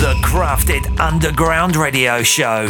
The Crafted Underground Radio Show.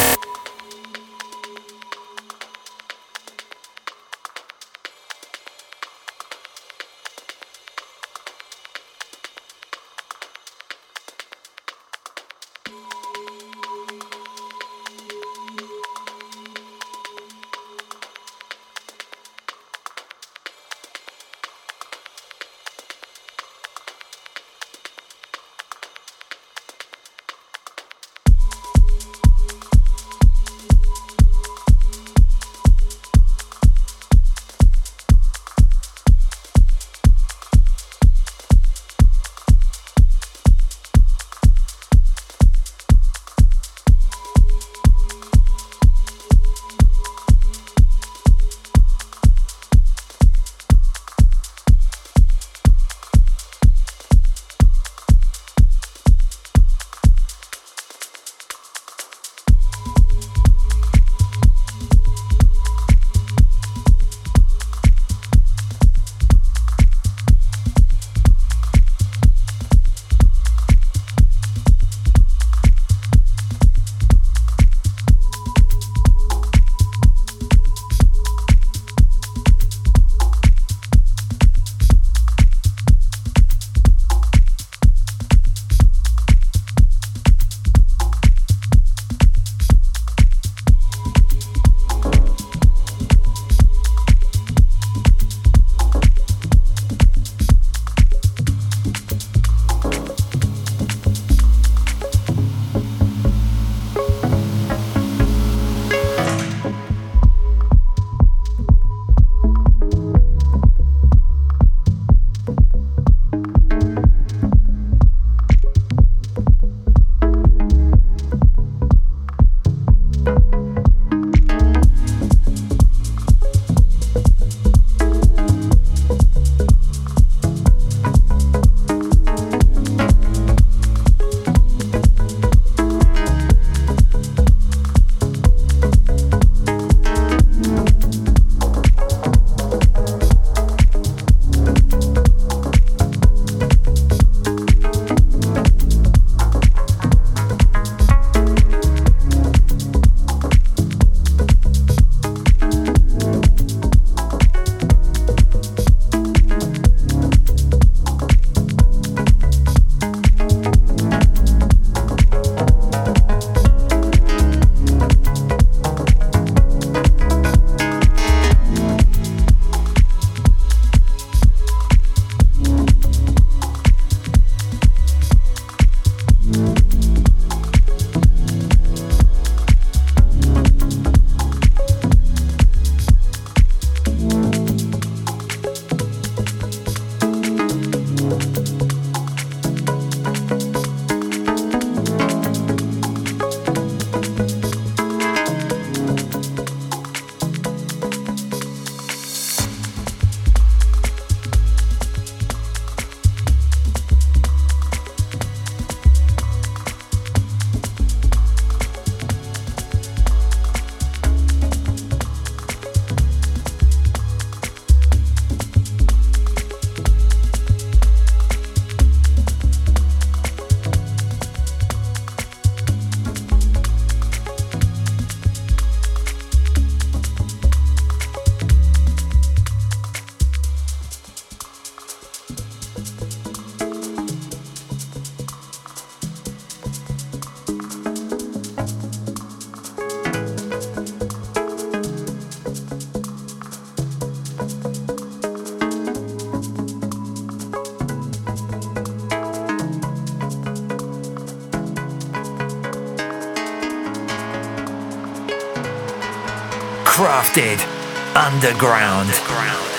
Underground. underground.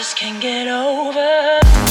just can't get over.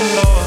love.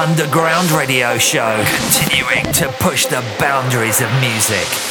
Underground Radio Show, continuing to push the boundaries of music.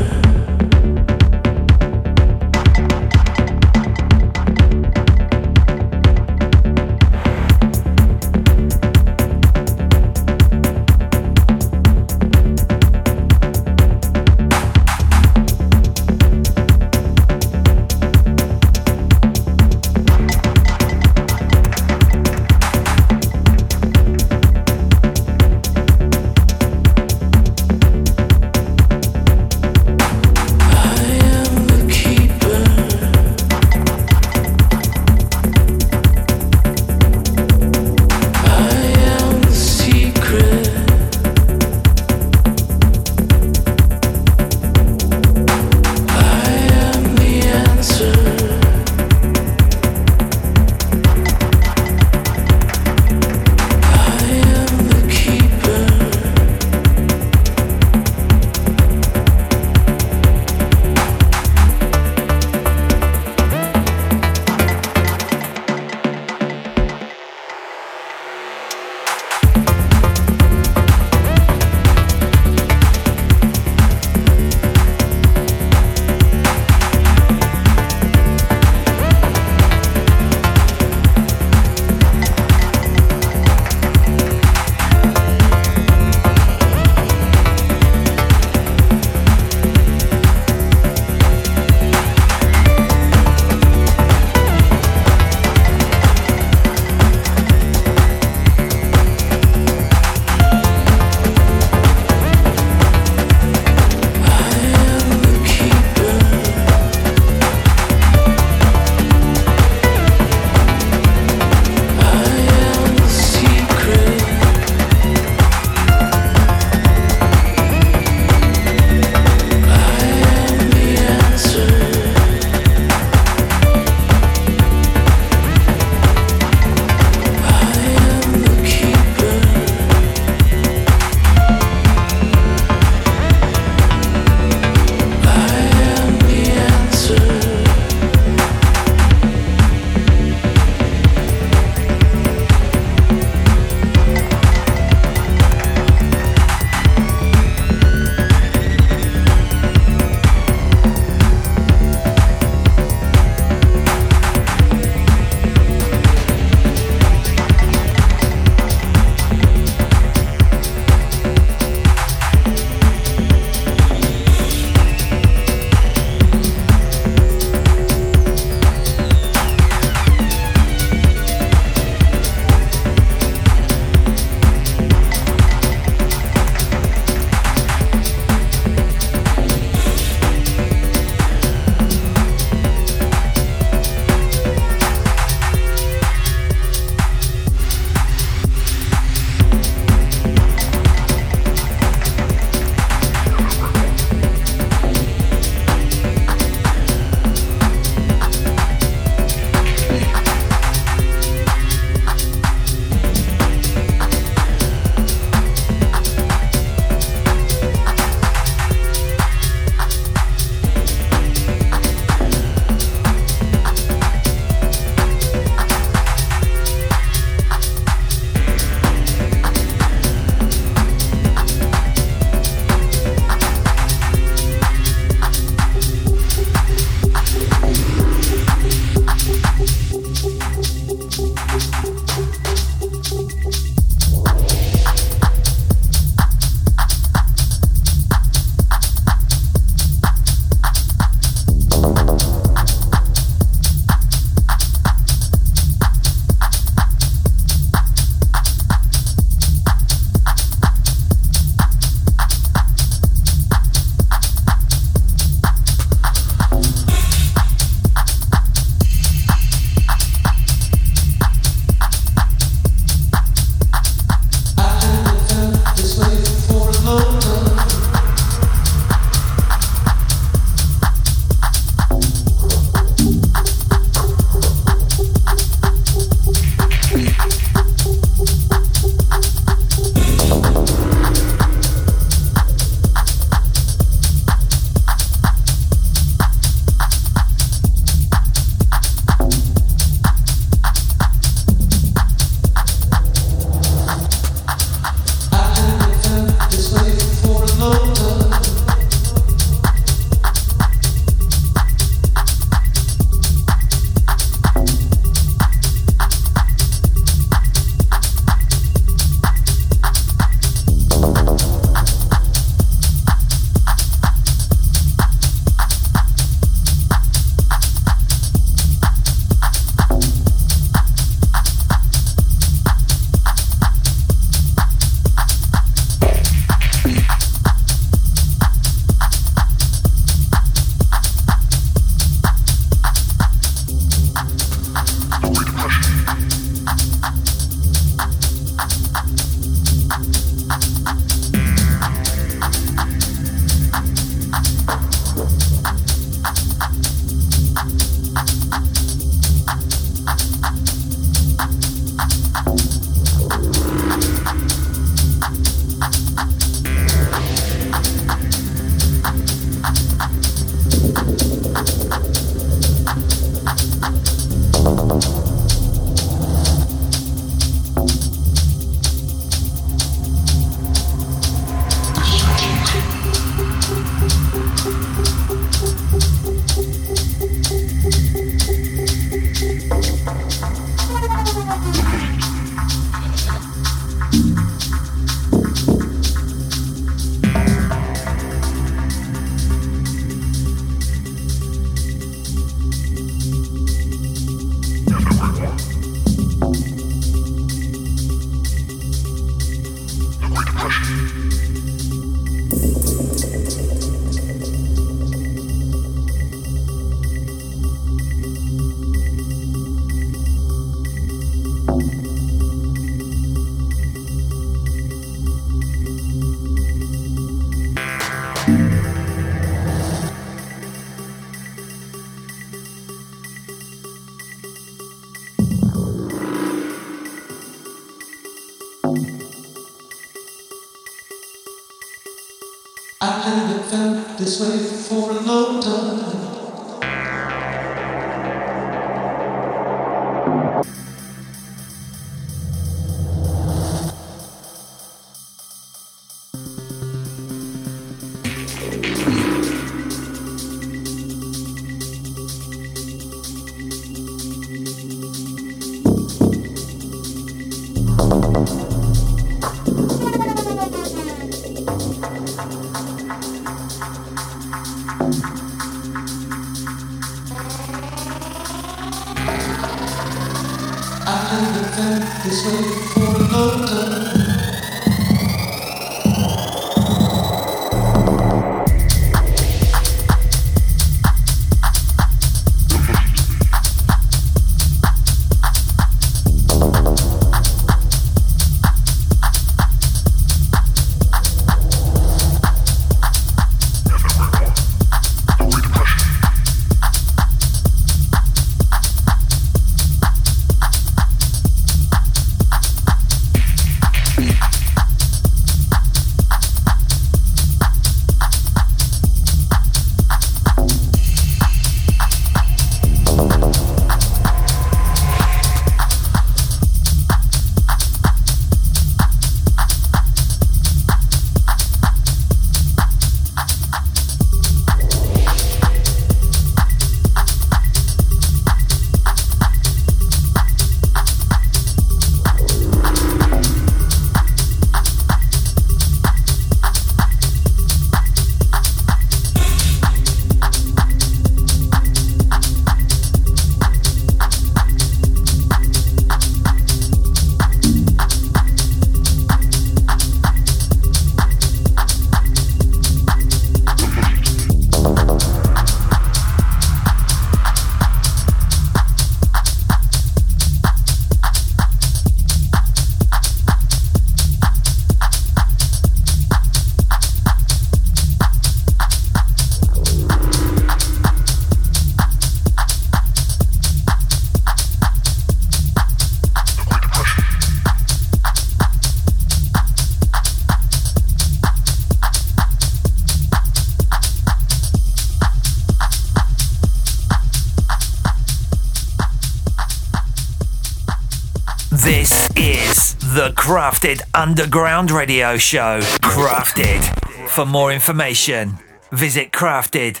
Underground Radio Show. Crafted. For more information, visit crafted.co.uk.